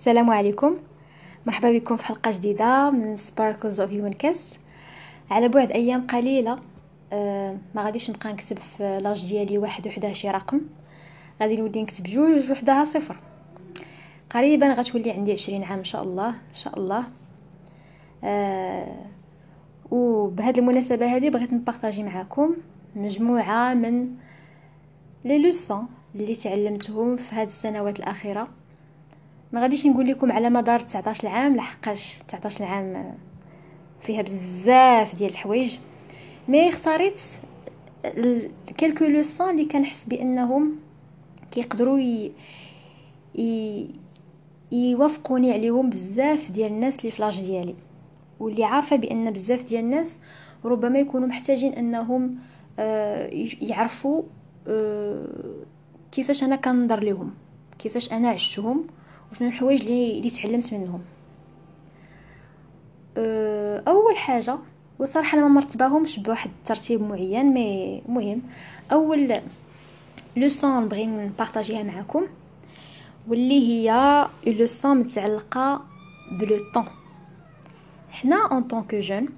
السلام عليكم. مرحبا بكم في حلقة جديدة من Sparkles of Human على بعد أيام قليلة آه ما غاديش نبقى نكتب في l'âge ديالي واحد وحدة شي رقم. غادي نولي نكتب جوج وحدها صفر. قريبا غتولي عندي عشرين عام إن شاء الله إن شاء الله. آه وبهاد المناسبة هذه بغيت نبارطاجي معكم مجموعة من لي لوسون اللي تعلمتهم في هاد السنوات الأخيرة. ما غاديش نقول لكم على مدار 19 عام لحقاش 19 عام فيها بزاف ديال الحوايج. مي اختاريت كلكو لوسون اللي كنحس بأنهم كيقدروا ي... ي... يوافقوني عليهم بزاف ديال الناس اللي في لاج ديالي. واللي عارفة بأن بزاف ديال الناس ربما يكونوا محتاجين أنهم آه، يعرفوا آه، كيفاش أنا كنظر لهم كيفاش أنا عشتهم. وشنو الحوايج اللي تعلمت منهم. أه، أول حاجة وصراحة أنا ما مرتباهمش بواحد الترتيب معين مي مهم. أول لوسون نبغي نبارطاجيها معكم واللي هي لوسون متعلقة Plutôt. حنا en tant que jeunes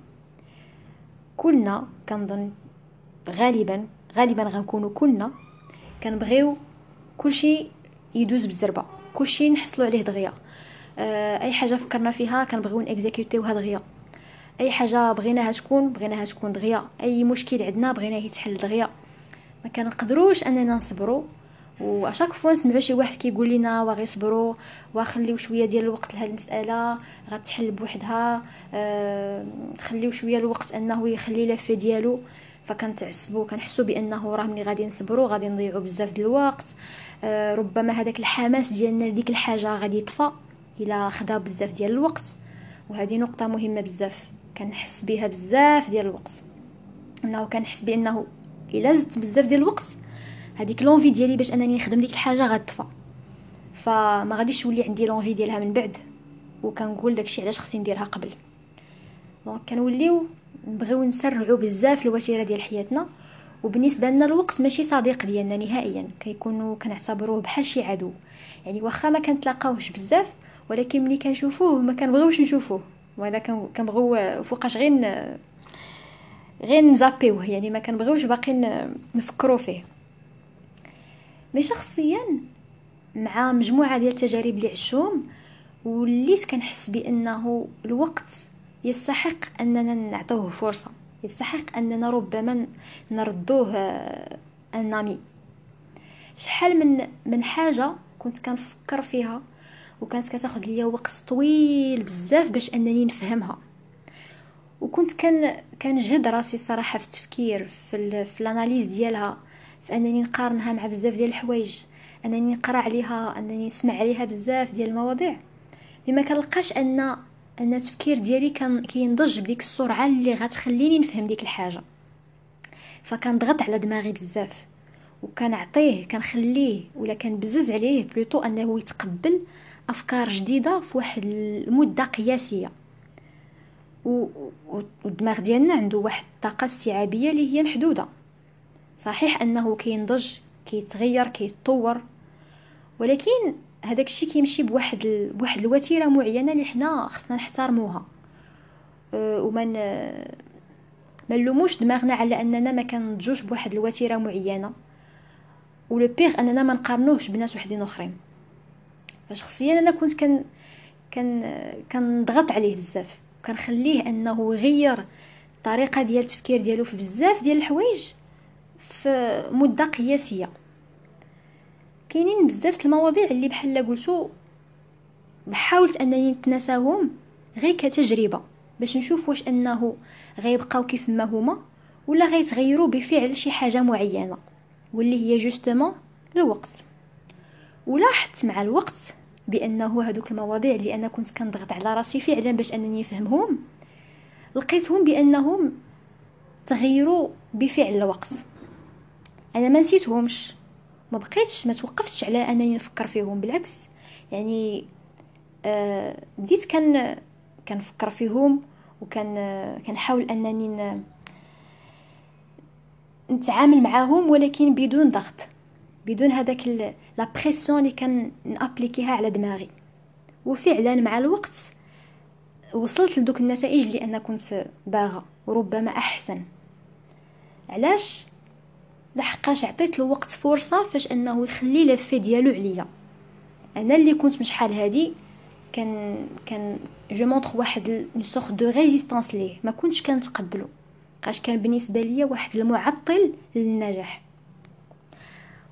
كلنا كنظن غالبا غالبا غنكونوا كلنا كنبغيو كلشي يدوز بالزربة. كلشي نحصلوا عليه دغيا. آه، أي حاجة فكرنا فيها كنبغيو نيكزيكوتيوها دغيا. أي حاجة بغيناها تكون بغيناها تكون دغيا. أي مشكل عندنا بغيناه يتحل دغيا. ما كنقدروش أننا نصبروا و à chaque fois نسمعوا شي واحد كيقول لنا واغي صبروا وخليو شوية ديال الوقت لهاد المسألة غتحل بوحدها. آه خليو شوية الوقت أنه يخلي لافه ديالو. فكنتعصبوا كنحسوا بأنه راه ملي غادي نصبروا غادي نضيعوا بزاف ديال الوقت. آه ربما هذاك الحماس ديالنا لديك الحاجة غادي يطفى إلا خدا بزاف ديال الوقت. وهذه نقطة مهمة بزاف كنحس بها بزاف ديال الوقت. انه كنحس بأنه إلا زدت بزاف ديال الوقت هذيك l'envie ديالي باش أنني نخدم ديك الحاجة غتطفى. فما غاديش يولي عندي l'envie ديالها من بعد وكنقول داكشي علاش خصني نديرها قبل. donc كنوليو نبغيو نسرعوا بزاف الوتيره ديال حياتنا وبالنسبة لنا الوقت ماشي صديق ديالنا نهائيا كيكونوا كنعتبروه بحال شي عدو. يعني واخا ما كنتلاقاوش بزاف ولكن ملي كنشوفوه ما كنبغيوش نشوفوه. ولا كنبغيو فوقاش غير غير نزابيوه يعني ما كنبغيوش باقي نفكروا فيه. مي شخصيا مع مجموعة ديال التجارب اللي عشتهم وليت كنحس بأنه الوقت يستحق أننا نعطوه فرصة. يستحق أننا ربما نردوه انامي شحال من من حاجة كنت كنفكر فيها وكانت كتاخذ ليا وقت طويل بزاف باش أنني نفهمها. وكنت كان كنجهد راسي صراحة في التفكير في في ال analyse ديالها في أنني نقارنها مع بزاف ديال الحوايج أنني نقرأ عليها أنني نسمع عليها بزاف ديال المواضيع. فما كنلقاش أن أن التفكير ديالي كان كينضج بديك السرعة اللي غتخليني نفهم ديك الحاجة. فكنضغط على دماغي بزاف وكنعطيه كنخليه ولا كنبزز عليه plutôt أنه يتقبل أفكار جديدة في واحد المدة قياسية. والدماغ ديالنا عنده واحد الطاقة استيعابية اللي هي محدودة. صحيح أنه كينضج كيتغير كيتطور ولكن هذاك الشيء كيمشي بواحد ال... بواحد الوتيرة معينة اللي حنا خصنا نحترموها. أه وما ما نلوموش دماغنا على أننا ما كنضجوش بواحد الوتيرة معينة. ولو بيغ أننا ما نقارنوش بناس وحدين أخرين. فشخصيا أنا كنت كان كان كنضغط عليه بزاف. وكنخليه أنه يغير الطريقة ديال التفكير ديالو في بزاف ديال الحوايج في مدة قياسية. كاينين بزاف المواضيع اللي بحال قلتو حاولت أنني نتناساهم غير كتجربة باش نشوف واش أنه غيبقاو كيف ما هما ولا غيتغيروا بفعل شي حاجة معينة واللي هي جوستومون الوقت. ولاحظت مع الوقت بأنه هذوك المواضيع اللي أنا كنت كنضغط على راسي فعلا باش أنني نفهمهم لقيتهم بأنهم تغيروا بفعل الوقت. أنا ما نسيتهمش. ما بقيتش ما توقفتش على أنني نفكر فيهم بالعكس. يعني آه بديت كان كنفكر فيهم وكان كنحاول أنني نتعامل معاهم ولكن بدون ضغط. بدون هذاك لا بريسيون اللي كان نأبليكيها على دماغي. وفعلا مع الوقت وصلت لدوك النتائج اللي أنا كنت باغا وربما أحسن. علاش؟ لحقاش عطيت له وقت فرصة فاش أنه يخلي لافي ديالو عليا. أنا اللي كنت من شحال هادي كان كان je montre واحد sorte de résistance ليه. ما كنتش كنتقبلو قاع كان بالنسبة ليا واحد المعطل للنجاح.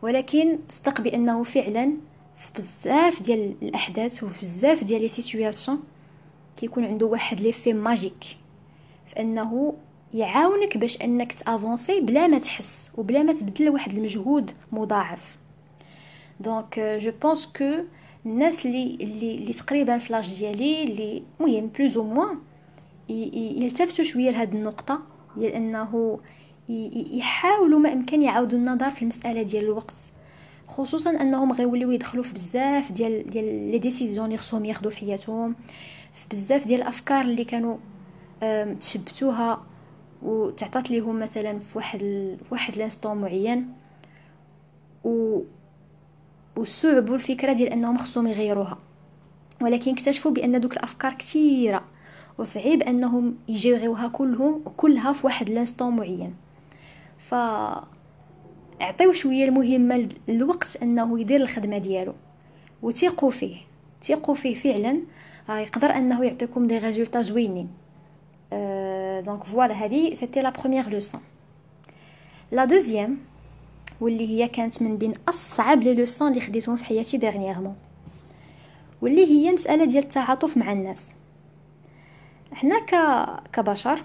ولكن صدق بأنه فعلا في بزاف ديال الأحداث وفي بزاف ديال les situations كيكون عنده واحد l'effet magique فانه يعاونك باش انك ت avancer بلا ما تحس وبلا ما تبذل واحد المجهود مضاعف. donc je pense que الناس اللي اللي اللي تقريبا ف l'âge ديالي اللي مهم plus ou moins يلتفتوا شوية لهاد النقطة ديال إنه يحاولوا ما إمكن يعاودوا النظر في المسألة ديال الوقت. خصوصا إنهم غيوليو يدخلوا في بزاف ديال ديال les décisions اللي خصهم ياخذوا في حياتهم في بزاف ديال الأفكار اللي كانوا تشبتوها وتعطات ليهم مثلا في واحد في واحد l'instant معين. و وصعبوا الفكرة ديال إنهم خصهم يغيروها. ولكن اكتشفوا بأن دوك الأفكار كثيره وصعيب إنهم يجيغيوها كلهم كلها في واحد l'instant معين. ف اعطيو شوية المهمة للوقت إنه يدير الخدمة ديالو. وثيقوا فيه. ثيقوا فيه فعلا. يقدر إنه يعطيكم des résultats زوينين. donc voilà هذه c'était la première leçon la deuxième واللي هي كانت من بين أصعب les leçons اللي خديتهم في حياتي dernièrement واللي هي مسألة ديال التعاطف مع الناس. حنا ك كبشر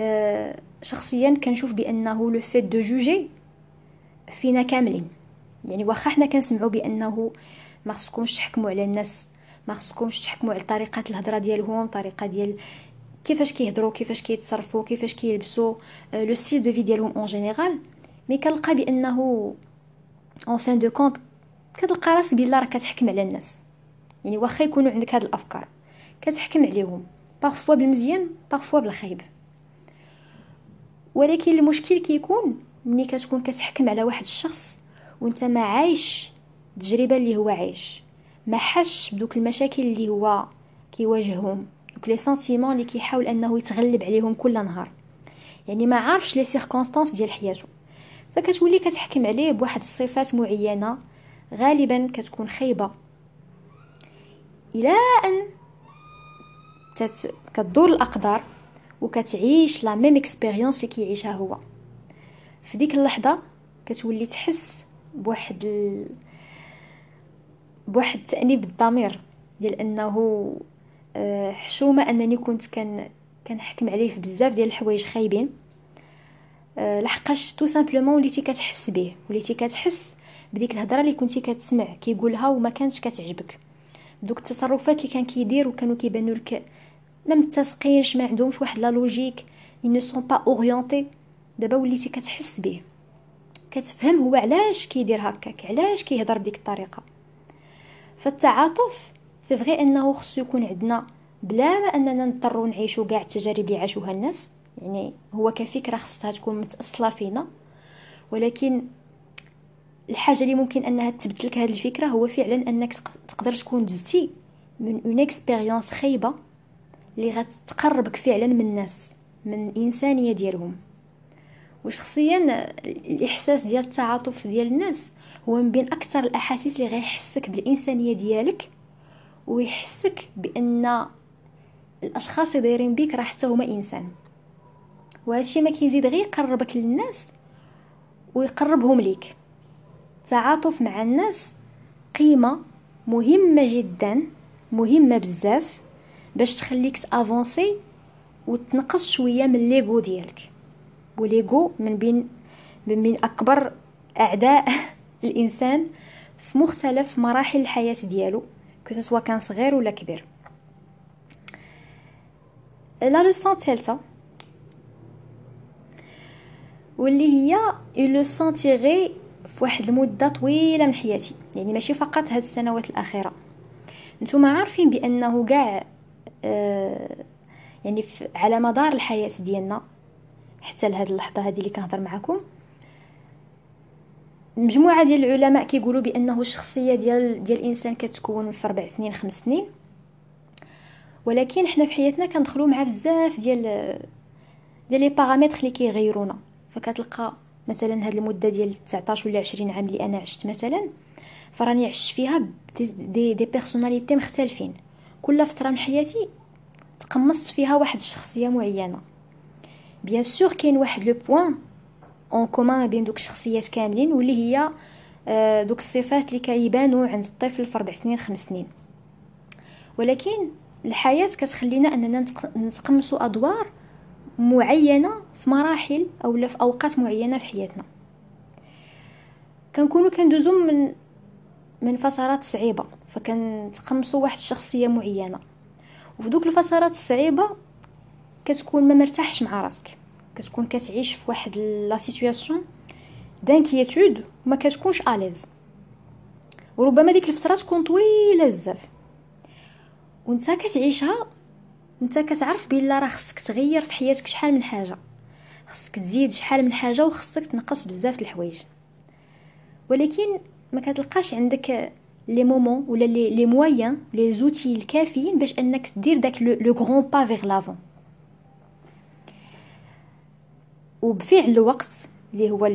أه شخصيا كنشوف بأنه le fait de juger فينا كاملين. يعني واخا حنا كنسمعوا بأنه ما خصكمش تحكموا على الناس ما خصكمش تحكموا على طريقة الهضرة ديالهم طريقة ديال كيفاش كيهضروا كيفاش كيتصرفوا كيفاش كيلبسوا le style de vie ديالهم en général mais كنلقى بأنه en fin de compte كتلقى راسك بلا راك كتحكم على الناس. يعني واخا يكونوا عندك هاد الأفكار كتحكم عليهم. parfois بالمزيان parfois بالخايب. ولكن المشكل كيكون ملي كتكون كتحكم على واحد الشخص وانت ما عايش التجربة اللي هو عايش. ما حاس بدوك المشاكل اللي هو كيواجههم. دوك les sentiments اللي كيحاول انه يتغلب عليهم كل نهار يعني ما عارفش les circonstances ديال حياته فكتولي كتحكم عليه بواحد الصفات معينه غالبا كتكون خايبه إلى ان تت... كتدور الاقدار وكتعيش la même expérience اللي كيعيشها هو في ديك اللحظه كتولي تحس بواحد ال... بواحد التانيب الضمير ديال انه حشومة أنني كنت كان كنحكم عليه في بزاف ديال الحوايج خايبين. آه، لحقاش tout simplement وليتي كتحس به وليتي كتحس بديك الهضرة اللي كنتي كتسمع كيقولها وما كانتش كتعجبك. دوك التصرفات اللي كان كيدير وكانوا كيبانوا لك ما متسقينش ما عندهمش واحد la logique ils ne sont pas orientés. دابا وليتي كتحس به. كتفهم هو علاش كيدير هكاك علاش كيهضر بديك الطريقة. فالتعاطف c'est vrai أنه خصو يكون عندنا بلا ما أننا نضطروا نعيشوا كاع التجارب اللي عاشوها الناس. يعني هو كفكرة خصها تكون متأصلة فينا. ولكن الحاجة اللي ممكن أنها تبدل لك هذه الفكرة هو فعلا أنك تقدر تكون دزتي من une expérience خايبة اللي غتقربك فعلا من الناس من الإنسانية ديالهم. وشخصيا الإحساس ديال التعاطف ديال الناس هو من بين أكثر الأحاسيس اللي غيحسك بالإنسانية ديالك ويحسك بأن الأشخاص دايرين بيك راه حتى هما إنسان. وهادشي ما كيزيد غير يقربك للناس ويقربهم ليك. التعاطف مع الناس قيمة مهمة جدا مهمة بزاف باش تخليك ت avancer وتنقص شوية من l'égo ديالك. و l'égo من بين من بين أكبر أعداء الإنسان في مختلف مراحل الحياة ديالو. que ce soit كان صغير ولا كبير la leçon الثالثه واللي هي une leçon tirée في واحد المده طويله من حياتي يعني ماشي فقط هاد السنوات الاخيره نتوما عارفين بانه كاع آه يعني على مدار الحياة ديالنا حتى لهاد اللحظه هذه اللي كنهضر معكم مجموعة ديال العلماء كيقولوا بأنه الشخصية ديال ديال الإنسان كتكون في أربع سنين خمس سنين. ولكن حنا في حياتنا كندخلوا مع بزاف ديال ديال les paramètres اللي كيغيرونا. فكتلقى مثلا هاد المدة ديال 19 ولا 20 عام اللي أنا عشت مثلا فراني عشت فيها des, des personnalités مختلفين. كل فترة من حياتي تقمصت فيها واحد الشخصية معينة. bien sûr كاين واحد le point en commun ما بين دوك الشخصيات كاملين واللي هي آه، دوك الصفات اللي كيبانوا عند الطفل في ربع سنين خمس سنين. ولكن الحياة كتخلينا أننا نتقمصوا أدوار معينة في مراحل أو في أوقات معينة في حياتنا. كنكونوا كندوزو من من فترات صعيبة فكنتقمصوا واحد الشخصية معينة. وفي دوك الفترات الصعيبة كتكون ما مرتاحش مع راسك. كتكون كتعيش في واحد la situation d'inquiétude وما كتكونش à l'aise وربما ديك الفترة تكون طويله بزاف وانت كتعيشها انت كتعرف بلا راه خصك تغير في حياتك شحال من حاجة خصك تزيد شحال من حاجة وخصك تنقص بزاف الحوايج ولكن ما كتلقاش عندك les moments ولا les moyens les outils الكافيين باش انك دير داك le grand pas vers l'avant وبفعل الوقت اللي هو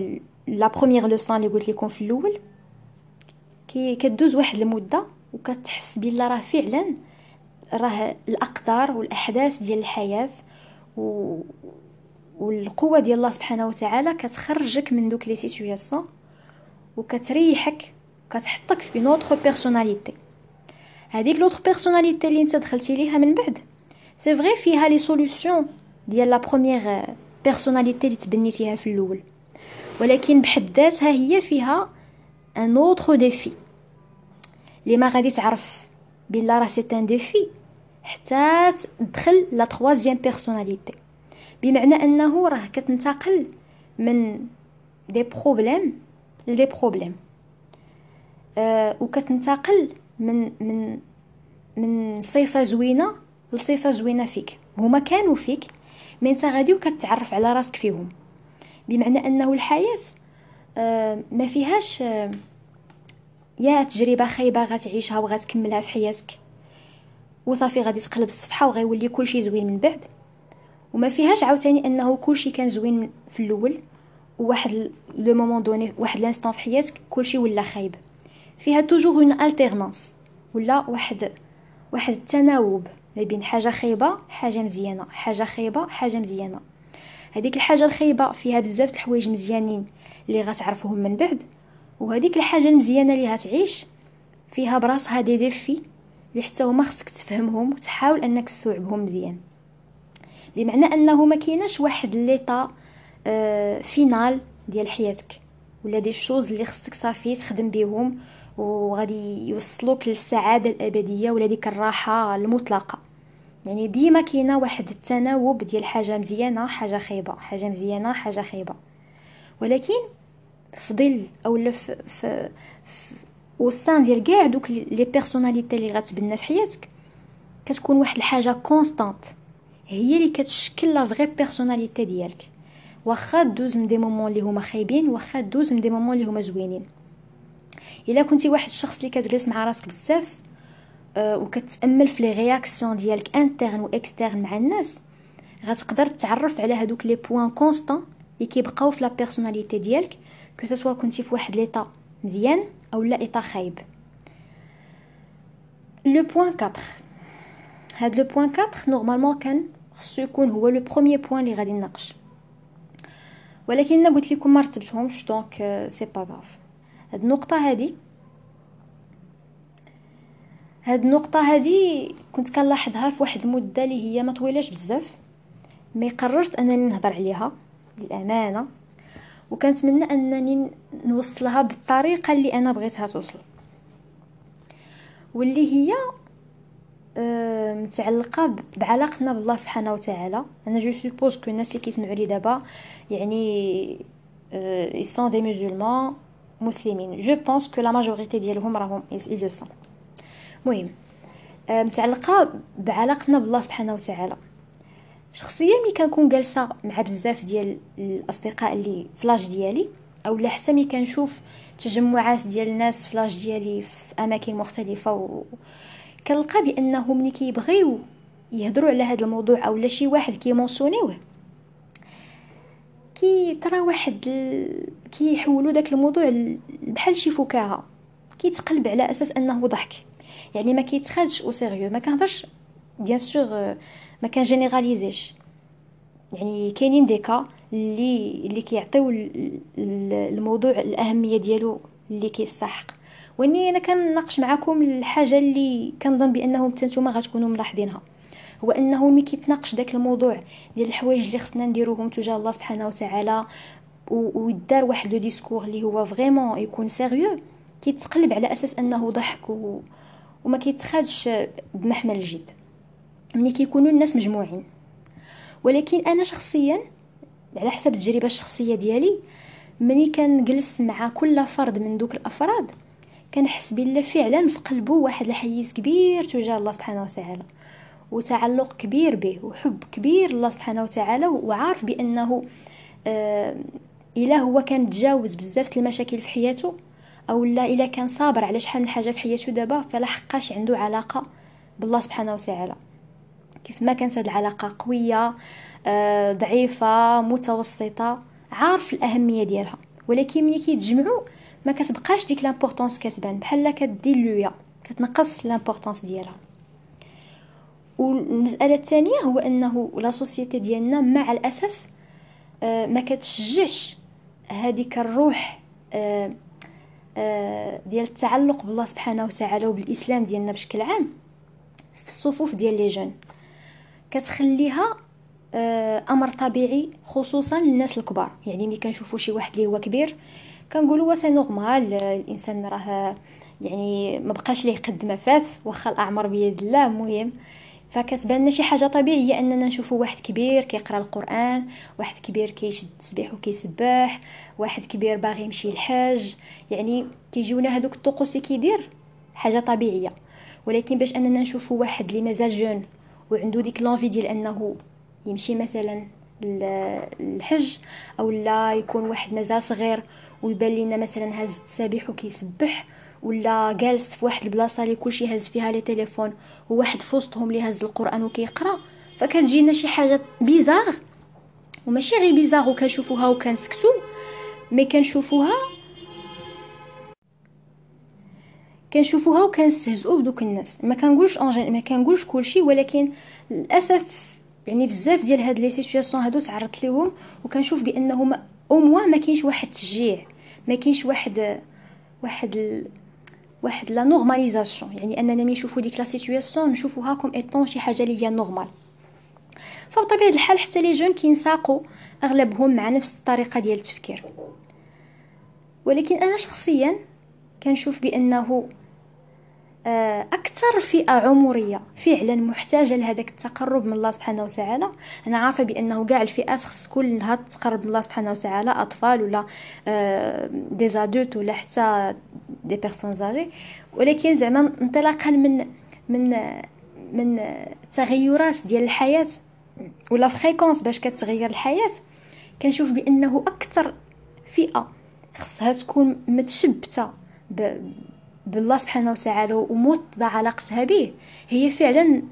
la première leçon اللي قلت لكم في الأول. كي كدوز واحد المدة وكتحس بلا راه فعلا راه الأقدار والأحداث ديال الحياة و والقوة ديال الله سبحانه وتعالى كتخرجك من دوك les situations وكتريحك كتحطك في une autre personnalité هذيك l'autre personnalité اللي انت دخلتي ليها من بعد. c'est vrai فيها les solutions ديال la première personnalité اللي تبنيتيها في الأول. ولكن بحد ذاتها هي فيها un autre défi اللي ما غادي تعرف بلا راه c'est un défi حتى تدخل la troisième personnalité بمعنى أنه راه كتنتقل من des problèmes ل des problèmes أه وكتنتقل من من من صفه زوينة لصفه زوينة فيك. هما كانوا فيك mais انت غادي وكتعرف على راسك فيهم. بمعنى أنه الحياة أه ما فيهاش أه يا تجربة خايبة غتعيشها وغتكملها في حياتك. وصافي غادي تقلب الصفحة وغيولي كلشي زوين من بعد. وما فيهاش عاوتاني أنه كلشي كان زوين في الأول. وواحد le moment donné واحد l'instant في حياتك كلشي ولا خايب. فيها toujours une alternance ولا واحد واحد التناوب. ما بين حاجة خايبة حاجة مزيانة حاجة خايبة حاجة مزيانة. هذيك الحاجة الخايبة فيها بزاف الحوايج مزيانين اللي غتعرفوهم من بعد وهذيك الحاجة المزيانة اللي غتعيش فيها براسها des défis اللي حتى هما خصك تفهمهم وتحاول أنك تستوعبهم مزيان. بمعنى أنه ما كايناش واحد l'état آه final ديال حياتك ولا des choses اللي خصك صافي تخدم بهم وغادي يوصلوك للسعادة الأبدية ولا ديك الراحة المطلقة. يعني ديما كاينة واحد التناوب ديال حاجة مزيانه حاجة خايبه حاجة مزيانه حاجة خايبه. ولكن في ظل اولا في, في, au sein ديال كاع دوك les personnalités اللي غتبنى في حياتك كتكون واحد الحاجة constante هي اللي كتشكل la vraie personnalité ديالك. واخا دوز من des moments اللي هما خايبين واخا دوز من des moments اللي هما زوينين. إلا كنتي واحد الشخص اللي كتجلس مع راسك بزاف وكتأمل في les réactions ديالك internes و externes مع الناس. غتقدر تعرف على هادوك les points constants اللي كيبقاو في la personnalité ديالك que ce soit كنتي في واحد l'état مزيان أو لا état خايب. le point 4 هاد le point 4 normalement كان خصو يكون هو le premier point اللي غادي نناقش. ولكن أنا قلت لكم ما رتبتهمش donc c'est pas grave هاد النقطة هادي هاد النقطة هادي كنت كنلاحظها في واحد المدة اللي هي ما طويلهش بزاف mais قررت أنني نهضر عليها للأمانة وكنتمنى أنني نوصلها بالطريقة اللي أنا بغيتها توصل واللي هي آه، متعلقة بعلاقتنا بالله سبحانه وتعالى. أنا je suppose que الناس اللي كيسمعوا لي دابا يعني ils sont des musulmans مسلمين. je pense que la majorité ديالهم راهم ils le sont آه، متعلقه بعلاقتنا بالله سبحانه وتعالى. شخصيا ملي كنكون جالسة مع بزاف ديال الأصدقاء اللي ف l'âge ديالي أو حتى ملي كنشوف تجمعات ديال الناس ف l'âge ديالي في أماكن مختلفة و... كنلقى بأنه ملي كيبغيو يهضروا على هذا الموضوع أو شي واحد كيمونسونيوه كي ترى واحد ال... كيحولوا داك الموضوع بحال شي فكاهة. كيتقلب على أساس أنه ضحك. يعني ما كيتخادش au sérieux ما كنهضرش bien sûr ما كان جينيراليزيش يعني كاينين des cas اللي اللي كيعطيو الموضوع الأهمية ديالو اللي كيستحق وإني أنا كنناقش معكم الحاجة اللي كنظن بانه نتوما غتكونوا ملاحظينها. هو أنه ملي كيتناقش داك الموضوع ديال الحوايج اللي خصنا نديروهم تجاه الله سبحانه وتعالى ويدار واحد le discours اللي هو vraiment يكون sérieux كيتقلب على أساس أنه ضحك و... وما كيتخادش بمحمل الجد ملي كيكونوا الناس مجموعين. ولكن أنا شخصيا على حسب التجربة الشخصية ديالي ملي كنجلس مع كل فرد من دوك الأفراد كنحس بلا فعلا في قلبه واحد الحيز كبير تجاه الله سبحانه وتعالى. وتعلق كبير به وحب كبير الله سبحانه وتعالى وعارف بأنه آه الا هو كان تجاوز بزاف المشاكل في حياته. أو لا إلا كان صابر على شحال من حاجة في حياته دابا فلا حقاش عنده علاقة بالله سبحانه وتعالى. كيف ما كانت هذه العلاقة قوية آه ضعيفة متوسطة عارف الأهمية ديالها. ولكن ملي كيتجمعوا ما كتبقاش ديك l'importance كتبان. بحال كديلويا كتنقص l'importance ديالها. والمسألة الثانية هو أنه la société ديالنا مع الأسف آه ما كتشجعش هذيك الروح آه ديال التعلق بالله سبحانه وتعالى وبالإسلام ديالنا بشكل عام في الصفوف ديال les jeunes. كتخليها آه أمر طبيعي خصوصا للناس الكبار. يعني ملي كنشوفوا شي واحد اللي هو كبير كنقولوا c'est normal الإنسان راه يعني ما بقاش ليه قد ما فات واخا الأعمار بيد الله. مهم فكتبان لنا شي حاجة طبيعية أننا نشوفوا واحد كبير كيقرأ القرآن واحد كبير كيشد التسبيح وكيسبح واحد كبير باغي يمشي الحج يعني كيجيونا هذوك الطقوس اللي كيدير حاجة طبيعية. ولكن باش أننا نشوفوا واحد اللي مازال جون وعنده ديك لونفي ديال أنه يمشي مثلا الحج أو لا يكون واحد مازال صغير ويبان لنا مثلا هز التسابيح وكيسبح ولا جالس في واحد البلاصة اللي كلشي هز فيها لي تليفون وواحد في وسطهم اللي هز القرآن وكيقرأ فكتجينا شي حاجة بيزار وماشي غير bizarre وكنشوفوها وكنسكتو mais كنشوفوها كنشوفوها وكنستهزئوا بدوك الناس ما كنقولش on gêne ما كنقولش كلشي ولكن للأسف يعني بزاف ديال هاد لي situations هادو تعرضت ليهم وكنشوف بأنهم أو موا ما كاينش واحد تشجيع ما كاينش واحد واحد. واحد la normalisation يعني اننا ملي نشوفوا ديك la situation نشوفوها comme étant شي حاجة اللي هي normale فبطبيعة الحال حتى لي جون كينساقوا أغلبهم مع نفس الطريقة ديال التفكير. ولكن أنا شخصيا كنشوف بأنه أكثر فئة عمرية فعلا محتاجة لهذاك التقرب من الله سبحانه وتعالى. أنا عارفة بأنه كاع الفئات خص كلها تقرب من الله سبحانه وتعالى أطفال ولا دي زادولت ولا حتى دي بيرسون زاجي ولكن زعما انطلاقا من من من التغيرات ديال الحياة و la fréquence باش كتغير الحياة كنشوف بأنه أكثر فئة خصها تكون متشبته بالله سبحانه وتعالى وموطدة علاقتها به هي فعلا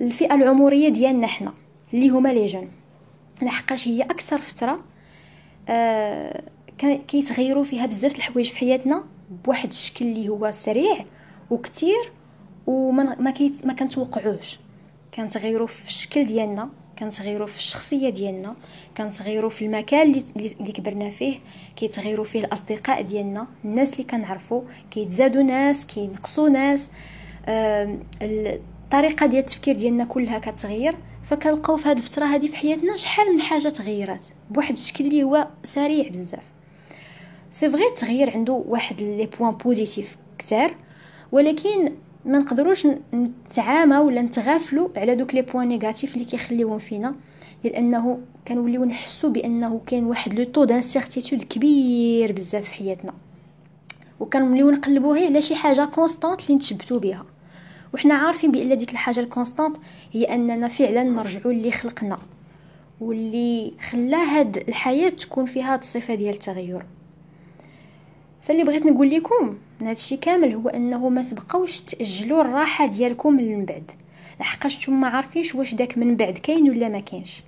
الفئة العمرية ديالنا حنا اللي هما les jeunes. لحقاش هي أكثر فترة آه كيتغيروا فيها بزاف الحوايج في حياتنا بواحد الشكل اللي هو سريع وكتير وما ما كنتوقعوش. كنتغيروا في الشكل ديالنا. كنتغيروا في الشخصية ديالنا كنتغيروا في المكان اللي, كبرنا فيه كيتغيروا فيه الأصدقاء ديالنا الناس اللي كنعرفوا كيتزادوا ناس كينقصوا ناس. الطريقة ديال التفكير ديالنا كلها كتغير فكنلقاو في هذه الفترة هذه في حياتنا شحال من حاجة تغيرات بواحد الشكل اللي هو سريع بزاف. c'est vrai التغيير عنده واحد les points positifs كثار ولكن ما نقدروش نتعامى ولا نتغافلوا على دوك les points négatifs اللي كيخليوهم فينا. لأنه كنوليو نحسوا بأنه كاين واحد le taux d'incertitude كبير بزاف في حياتنا. وكنوليو نقلبوا غير على شي حاجة constante اللي نتشبتوا بها. وحنا عارفين بأن ديك الحاجة الكونستانت هي أننا فعلا نرجعوا اللي خلقنا. واللي خلا هاد الحياة تكون فيها هاد الصفة ديال التغير. فاللي بغيت نقول لكم من هادشي كامل هو أنه ما تبقاوش تأجلوا الراحة ديالكم من بعد. لحقاش نتوما ما عارفينش واش داك من بعد كاين ولا ما كاينش.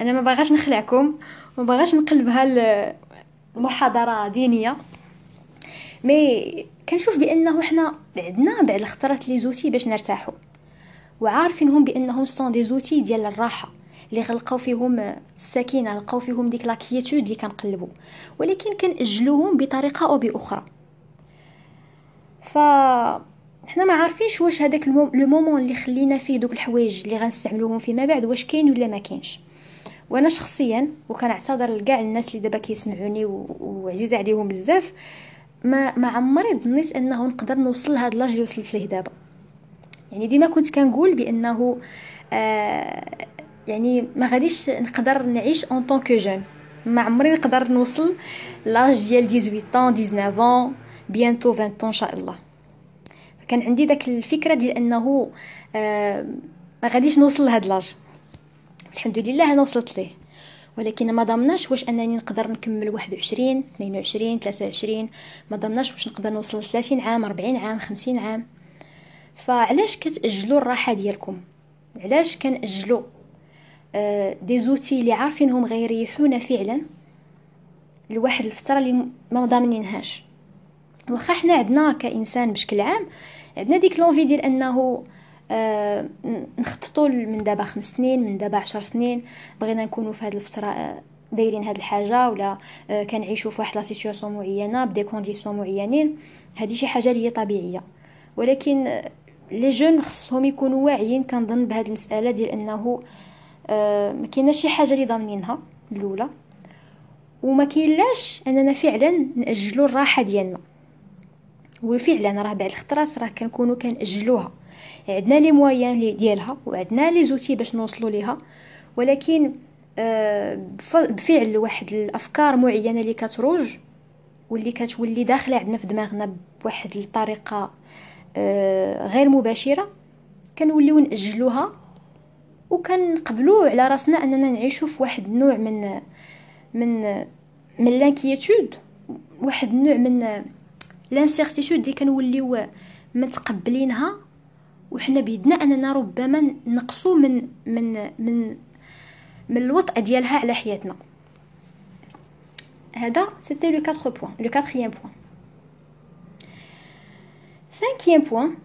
أنا ما باغاش نخلعكم ما باغاش نقلبها المحاضره دينية. mais كنشوف بأنه حنا عندنا بعد الخطرات les outils باش نرتاحوا. وعارفينهم بأنهم sont des outils ديال الراحة. اللي غلقاو فيهم السكينة لقاو فيهم ديك la quiétude اللي كنقلبوا ولكن كنأجلوهم بطريقة أو بأخرى. ف حنا ما عارفينش واش هذاك le moment اللي خلينا فيه دوك الحوايج اللي غنستعملوهم فيما بعد واش كاين ولا ما كاينش. وأنا شخصيا وكنعتذر لكاع الناس اللي دابا كيسمعوني وعزيزه عليهم بزاف ما ما عمري ظنيت أنه نقدر نوصل لهاد l'âge اللي وصلت ليه دابا. يعني ديما كنت كنقول بأنه آه يعني ما غاديش نقدر نعيش en tant que jeune ما عمري نقدر نوصل l'âge ديال 18 ans 19 ans bientôt 20 ans ان شاء الله كان عندي داك الفكرة ديال أنه آه ما غاديش نوصل لهاد l'âge الحمد لله أنا وصلت ليه. ولكن ما ضمناش واش أنني نقدر نكمل 21 22 23 ما ضمناش واش نقدر نوصل 30 عام 40 عام 50 عام. فعلاش كتأجلوا الراحة ديالكم؟ علاش كنأجلوا دي زوتي اللي عارفينهم غيريحونا فعلا. لواحد الفترة اللي ما ضامنينهاش واخا حنا عندنا كإنسان بشكل عام عندنا ديك لونفي ديال أنه آه نخططوا من دابا خمس سنين من دابا عشر سنين بغينا نكونوا في هذه الفترة آه دايرين هاد الحاجة ولا آه كنعيشوا في واحد la situation معينة ب des conditions معينين. هذه شي حاجة اللي طبيعية. ولكن آه les jeunes خصهم يكونوا واعيين كنظن بهذه المسألة ديال أنه آه ما كايناش شي حاجة اللي ضامنينها الأولى. وما كايناش أننا فعلا ناجلوا الراحة ديالنا. وفعلا راه بعد الخطرات راه كنكونوا كنأجلوها. عندنا لي مويان ديالها وعندنا لي زوتي باش نوصلوا ليها. ولكن آه بفعل واحد الأفكار معينة اللي كتروج واللي كتولي داخلة عندنا في دماغنا بواحد الطريقة آه غير مباشرة كنوليو نأجلوها وكنقبلوا على راسنا أننا نعيشوا في واحد النوع من من من l'inquiétude واحد النوع من l'incertitude اللي كنوليو متقبلينها. وحنا بيدنا أننا ربما نقصوا من من من من الوطأ ديالها على حياتنا. هذا c'était le 4 point le 4 point cinquième point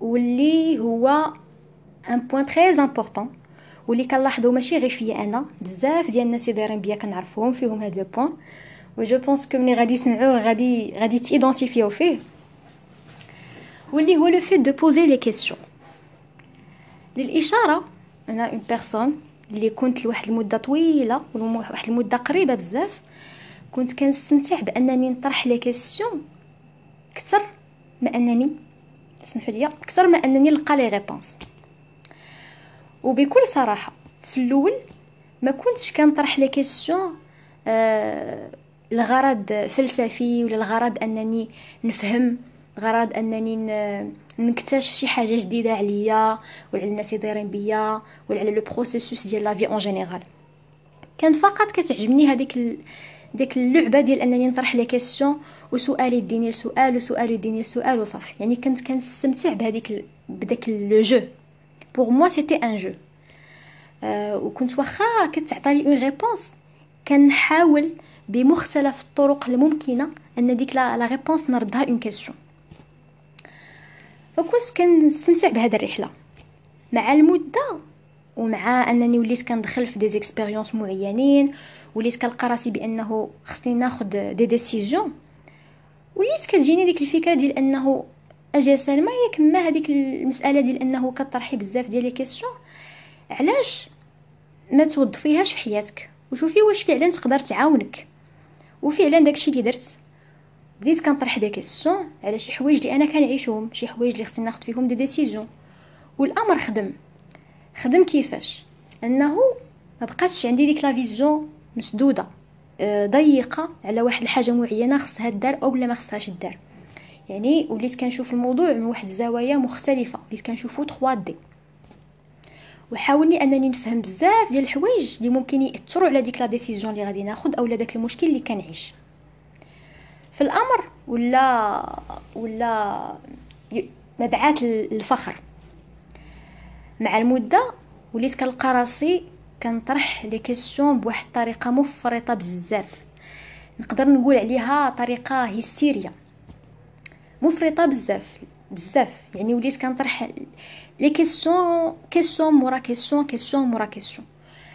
واللي هو un point très important واللي كنلاحظوا ماشي غير فيا أنا. بزاف ديال الناس اللي دايرين بيا كنعرفوهم فيهم هذا le point و je pense que ملي غادي يسمعوه غادي غادي تي identifieو فيه. واللي هو le fait de poser les questions للإشارة أنا une personne اللي كنت لواحد المدة طويلة واحد المدة قريبة بزاف كنت كنستمتع بأنني نطرح les questions أكثر ما أنني اسمحوا لي أكثر ما أنني نلقى les réponses وبكل صراحة في الأول ما كنتش كنطرح les questions آه الغرض فلسفي ولا الغرض أنني نفهم غرض أنني نكتشف شي حاجة جديدة عليا وعلى الناس اللي دايرين بيا وعلى le processus ديال la vie en général كان فقط كتعجبني هذيك. ديك اللعبة ديال أنني نطرح les questions وسؤال يديني لسؤال وسؤال يديني لسؤال وصافي يعني كنت كنستمتع بهذيك. بداك le jeu pour moi c'était un jeu أه وكنت واخا كتعطيني une réponse كنحاول بمختلف الطرق الممكنه ان ديك la réponse نردها une question فكنت كنستمتع بهذه الرحله مع المده ومع انني وليت كندخل في des expériences معينين وليت كنلقى راسي بانه خصني ناخذ des décisions وليت كتجيني ديك الفكرة ديال انه أجي سلمى ياك ما هذيك المسألة ديال أنه كطرحي بزاف ديال les questions؟ علاش ما توظفيهاش في حياتك؟ وشوفي واش فعلا تقدر تعاونك. وفعلا داكشي اللي درت بديت كنطرح des questions على شي حوايج اللي أنا كنعيشهم شي حوايج اللي خصني ناخذ فيهم des décisions. والأمر خدم. خدم كيفاش؟ أنه ما بقاتش عندي ديك la vision مسدودة آه، ضيقة على واحد الحاجة معينة خصها دار أو لا ما خصهاش دار يعني وليت كنشوف الموضوع من واحد الزوايا مختلفة وليت كنشوفو 3D وحاولني أنني نفهم بزاف ديال الحوايج اللي ممكن ياثروا على ديك la décision اللي غادي ناخذ اولا داك المشكل اللي كنعيش. في الأمر ولا ولا مدعاة الفخر. مع المدة وليت كنلقى راسي كنطرح les questions بواحد الطريقة مفرطة بزاف. نقدر نقول عليها طريقة هستيريه مفرطة بزاف بزاف. يعني وليت كنطرح les questions question مورا question question مورا question.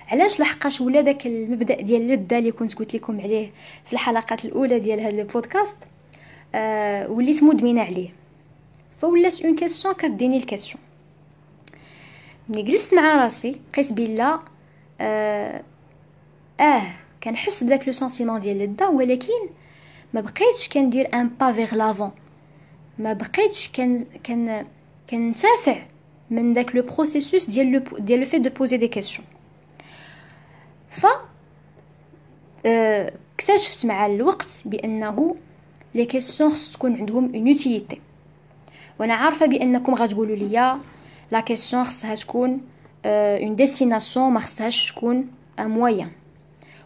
علاش لحقاش ولا داك المبدأ ديال اللذه اللي كنت قلت لكم عليه في الحلقات الأولى ديال هذا البودكاست آه وليت مدمنة عليه. فولات une question كديني ل question. ملي جلست مع راسي لقيت بلا آه, آه كنحس بداك le sentiment ديال اللذه ولكن ما بقيتش كندير un pas vers l'avant ما بقيتش كان كان كنتافع من داك le processus ديال le ديال le fait de poser des questions ف آه، اكتشفت مع الوقت بأنه les questions خص تكون عندهم une utilité وأنا عارفة بأنكم غتقولوا لي la question خصها تكون une destination ما خصهاش تكون un moyen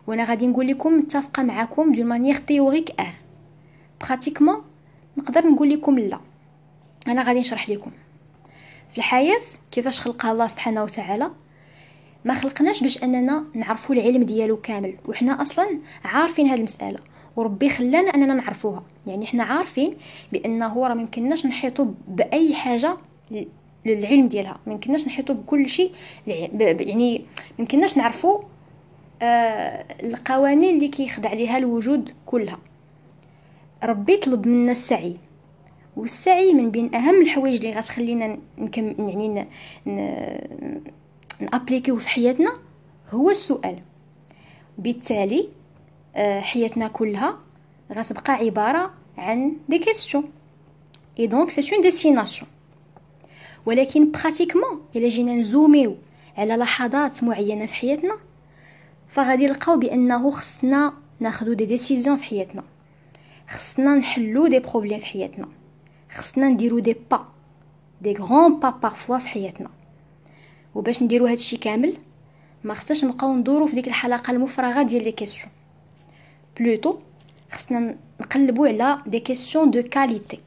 وأنا غادي نقول لكم متفقة معكم d'une manière théorique آه. pratiquement نقدر نقول لكم لا. أنا غادي نشرح لكم. في الحياة كيفاش خلقها الله سبحانه وتعالى؟ ما خلقناش باش أننا نعرفوا العلم ديالو كامل وحنا أصلا عارفين هذه المسألة وربي خلانا أننا نعرفوها. يعني حنا عارفين بأنه راه ميمكنناش نحيطوا بأي حاجة للعلم ديالها. ما يمكنناش نحيطوا بكل شيء يعني ما يمكنناش نعرفوا آه القوانين اللي كيخضع ليها الوجود كلها. ربي طلب منا السعي. والسعي من بين أهم الحوايج اللي غتخلينا نكم يعني نأبليكيو في حياتنا هو السؤال. بالتالي آه حياتنا كلها غتبقى عبارة عن des questions et donc c'est une destination ولكن pratiquement إلا جينا نزوميو على لحظات معينة في حياتنا فغادي نلقاو بأنه خصنا ناخدو des décisions في حياتنا. خصنا نحلو des problèmes في حياتنا. خصنا نديرو des pas. des grands pas parfois في حياتنا. وباش نديرو هادشي كامل ما خصناش نبقاو ندورو في ديك الحلقة المفرغة ديال les questions plutôt خصنا نقلبو على des questions de qualité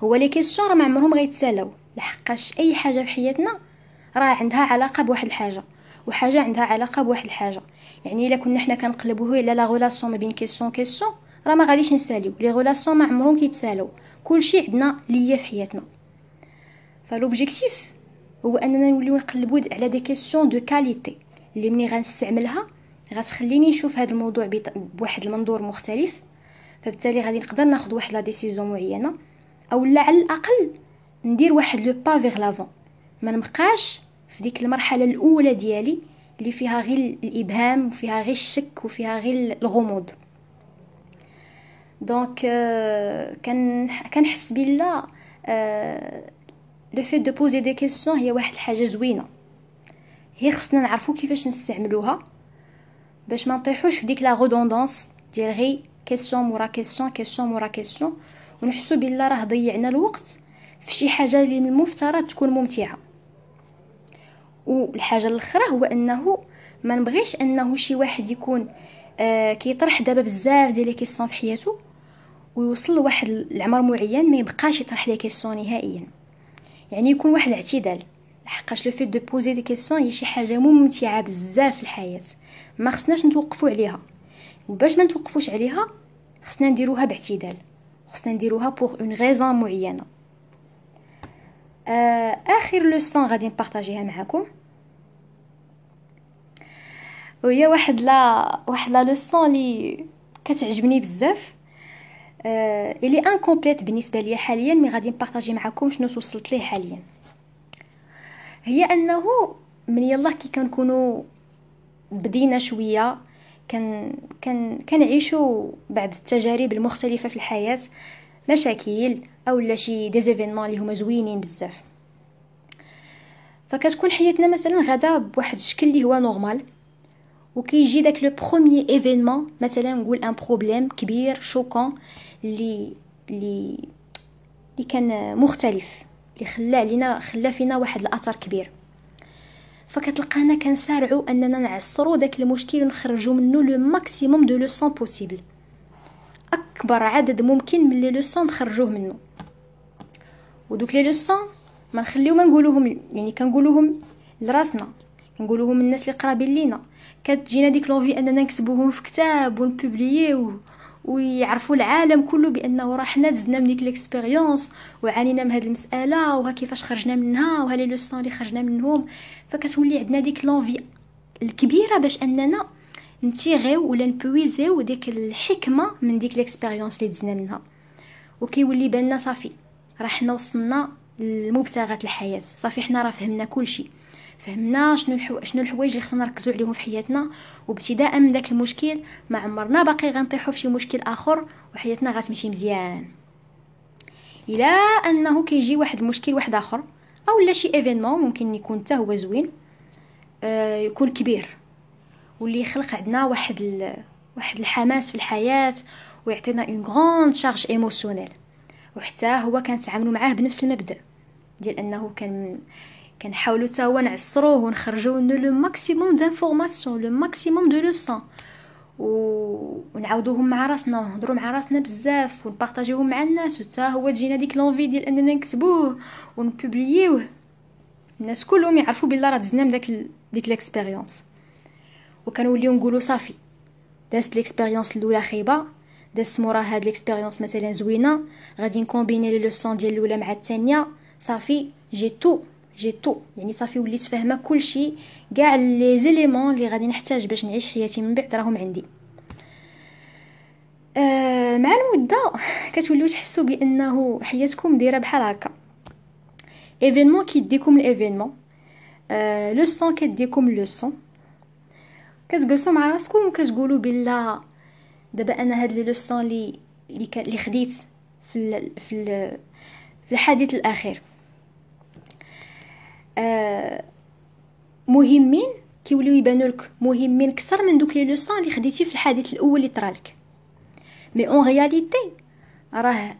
هو les questions راه ما عمرهم غيتسالاو. لحقاش أي حاجة في حياتنا راه عندها علاقة بواحد الحاجة وحاجة عندها علاقة بواحد الحاجة. يعني إلا كنا حنا كنقلبوه على la relation ما بين question question راه ما غاديش نساليو. les relations ما عمرهم كيتسالو كلشي عندنا ليا في حياتنا. ف l'objectif هو أننا نوليو نقلبو على des questions de qualité اللي مني غنستعملها غتخليني نشوف هذا الموضوع بواحد المنظور مختلف. فبالتالي غادي نقدر ناخذ واحد la décision معينة. أو لا على الأقل ندير واحد le pas vers l'avant ما نبقاش في ديك المرحلة الأولى ديالي اللي فيها غير الإبهام وفيها غير الشك وفيها غير الغموض. donc كنحس بلا le fait de poser des questions هي واحد الحاجة زوينة. هي خصنا نعرفو كيفاش نستعملوها. باش ما نطيحوش في ديك la redondance ديال غي question مورا question question مورا question ونحسو بلا راه ضيعنا الوقت في شي حاجة اللي من المفترض تكون ممتعة. والحاجة الأخرى هو أنه ما نبغيش أنه شي واحد يكون آه كيطرح دابا بزاف ديال les questions في حياته ويوصل لواحد العمر معين ما يبقاش يطرح les questions نهائيا. يعني يكون واحد الاعتدال لحقاش le fait de poser des questions هي شي حاجة ممتعة بزاف في الحياة. ما خصناش نتوقفوا عليها. وباش ما نتوقفوش عليها خصنا نديروها باعتدال خصنا نديروها pour une raison معينة. آه آخر leçon غادي نبارطاجيها معكم وهي واحد la واحد la leçon لي كتعجبني بزاف. آه اللي incomplète بالنسبة ليا حاليا mais غادي نبارطاجي معكم شنو توصلت ليه حاليا. هي أنه من يلا كي كنكونوا بدينا شوية كان كان كنعيشوا بعض التجارب المختلفة في الحياة مشاكل اولا شي des événements اللي هما زوينين بزاف. فكتكون حياتنا مثلا غدا بواحد الشكل اللي هو normal وكيجي داك le premier événement مثلا نقول un problème كبير choquant اللي اللي اللي كان مختلف اللي خلى علينا خلى فينا واحد الاثر كبير فكتلقانا كنسارعوا اننا نعصروا داك المشكل ونخرجوا منه le maximum de leçons possible اكبر عدد ممكن من les leçons نخرجوه منه ودوك les leçons ما نخليو ما نقولوهم يعني كنقولوهم لراسنا كنقولوهم الناس اللي قرابين لينا. كتجينا ديك l'envie أننا نكتبوهم في كتاب ونبوبلييوه ويعرفوا العالم كله بأنه راه حنا دزنا من ديك l'expérience وعانينا من هذه المسألة وها كيفاش خرجنا منها وها les leçons اللي خرجنا منهم. فكتولي عندنا ديك l'envie الكبيرة باش أننا نتيغيو ولا نبويزيو ديك الحكمة من ديك l'expérience اللي دزنا منها. وكيولي بالنا صافي راه حنا وصلنا لمبتغات الحياة. صافي حنا راه فهمنا كل شيء فهمنا شنو الحو... شنو الحوايج اللي خصنا نركزوا عليهم في حياتنا. وابتداء من داك المشكل ما عمرنا باقي غنطيحوا في شي مشكل آخر وحياتنا غتمشي مزيان. إلى أنه كيجي واحد المشكل واحد آخر أو لا شي ايفينمون ممكن يكون حتى هو زوين آه يكون كبير. واللي يخلق عندنا واحد ال... واحد الحماس في الحياة ويعطينا une grande charge émotionnelle وحتى هو كنتعاملوا معاه بنفس المبدأ ديال أنه كان كنحاولوا حتى هو نعصروه ونخرجوا منه le maximum d'informations le maximum de leçons و... ونعاودوهم مع راسنا ونهضروا مع راسنا بزاف ونبارطاجيوهم مع الناس. وتا هو تجينا ديك l'envie ديال أننا نكتبوه ونبوبليوه. الناس كلهم يعرفوا بلا راه دزنا من داك ال... ديك l'expérience وكنوليو نقولوا صافي دازت l'expérience الأولى خايبة دازت مورا هاد l'expérience مثلا زوينة غادي ن combiner les leçons ديال الأولى مع الثانية. صافي j'ai tout. j'ai tout يعني صافي وليت فاهمة كلشي كاع les éléments اللي غادي نحتاج باش نعيش حياتي من بعد راهم عندي. آه مع المده كتوليو تحسوا بأنه حياتكم دايرة بحال هكا. événement كيديكم ال événement leçon كديكم leçon كتجلسوا مع راسكم وكتقولوا بلا دابا أنا هاد les leçons لي اللي خديت في في في الحديث الأخير. آه، مهمين كيوليو يبانوا لك مهمين أكثر من دوك les leçons اللي خديتي في الحديث الأول اللي طرالك mais en réalité راه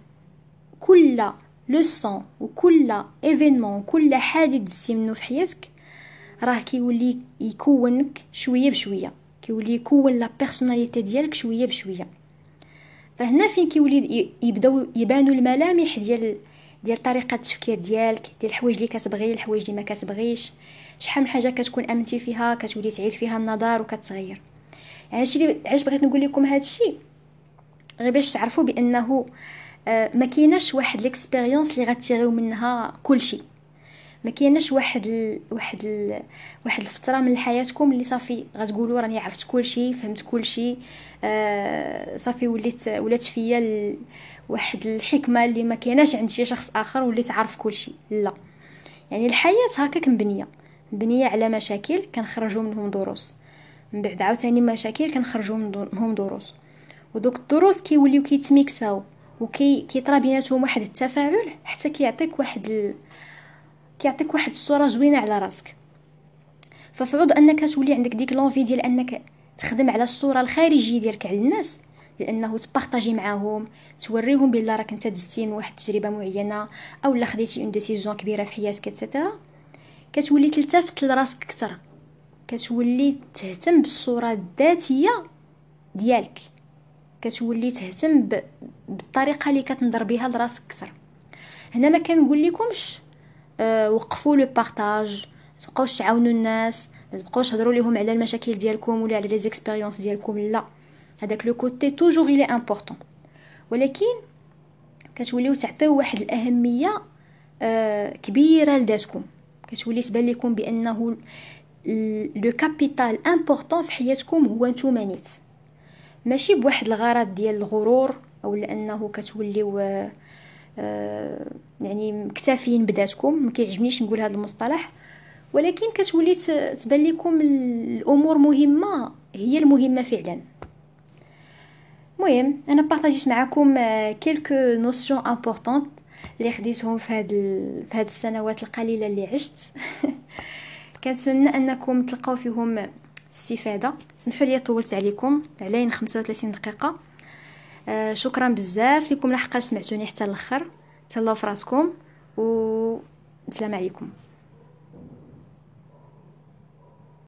كل leçon وكل événement كل حادث دزتي منه في حياتك راه كيولي يكونك شوية بشوية كيولي يكون la personnalité ديالك شوية بشوية. فهنا فين كيولي يبداو يبانوا الملامح ديال ديال طريقة التفكير ديالك ديال الحوايج اللي كتبغي الحوايج اللي ما كتبغيش. شحال من حاجة كتكون أمنتي فيها كتولي تعيد فيها النظر وكتغير. يعني هادشي اللي علاش بغيت نقول لكم هادشي غير باش تعرفوا بأنه آه، ما كايناش واحد l'expérience اللي غتيغيو منها كلشي. ما كايناش واحد ال... واحد ال... واحد الفترة من حياتكم اللي صافي غتقولوا راني عرفت كلشي فهمت كلشي. آه صافي وليت ولات فيا ال... واحد الحكمة اللي ما كايناش عند شي شخص آخر وليت عارف كلشي. لا. يعني الحياة هكاك مبنية. مبنية على مشاكل كنخرجوا منهم دروس. من بعد عاوتاني مشاكل كنخرجوا منهم دروس. ودوك الدروس كيوليو كيتميكساو وكي كيطرا بيناتهم واحد التفاعل حتى كيعطيك واحد ال... كيعطيك واحد الصورة زوينة على راسك. ففعوض أنك تولي عندك ديك l'envie ديال أنك تخدم على الصورة الخارجية ديالك على الناس لأنه ت partager معاهم توريهم بلا راك أنت دزتي من واحد التجربه معينة أو لا خديتي une décision كبيرة في حياتك et cetera كتولي تلتفت لراسك أكثر. كتولي تهتم بالصورة الذاتية ديالك. كتولي تهتم بالطريقة اللي كتنظر بها لراسك أكثر. هنا ما كنقول لكمش وقفوا le partage تبقاوش تعاونوا الناس ما تبقاوش تهضروا لهم على المشاكل ديالكم ولا على les expériences ديالكم لا. هذاك le côté toujours il est important ولكن كتوليو تعطيو واحد الأهمية آه كبيرة لذاتكم. كتولي تبان لكم بأنه le capital important في حياتكم هو نتوما نيت. ماشي بواحد الغرض ديال الغرور أو لأنه كتوليو آه يعني مكتفيين بذاتكم ما كيعجبنيش نقول هذا المصطلح ولكن كتولي تبان لكم الأمور مهمة هي المهمة فعلا. المهم أنا partagé ت معكم quelques notions importantes اللي خديتهم في هاد. في هاد السنوات القليلة اللي عشت. كنتمنى أنكم تلقاو فيهم استفادة. سمحوا لي طولت عليكم علينا 35 دقيقة. آه شكرا بزاف لكم. لحقاش سمعتوني حتى الأخر. تهلاو في راسكم و السلام عليكم.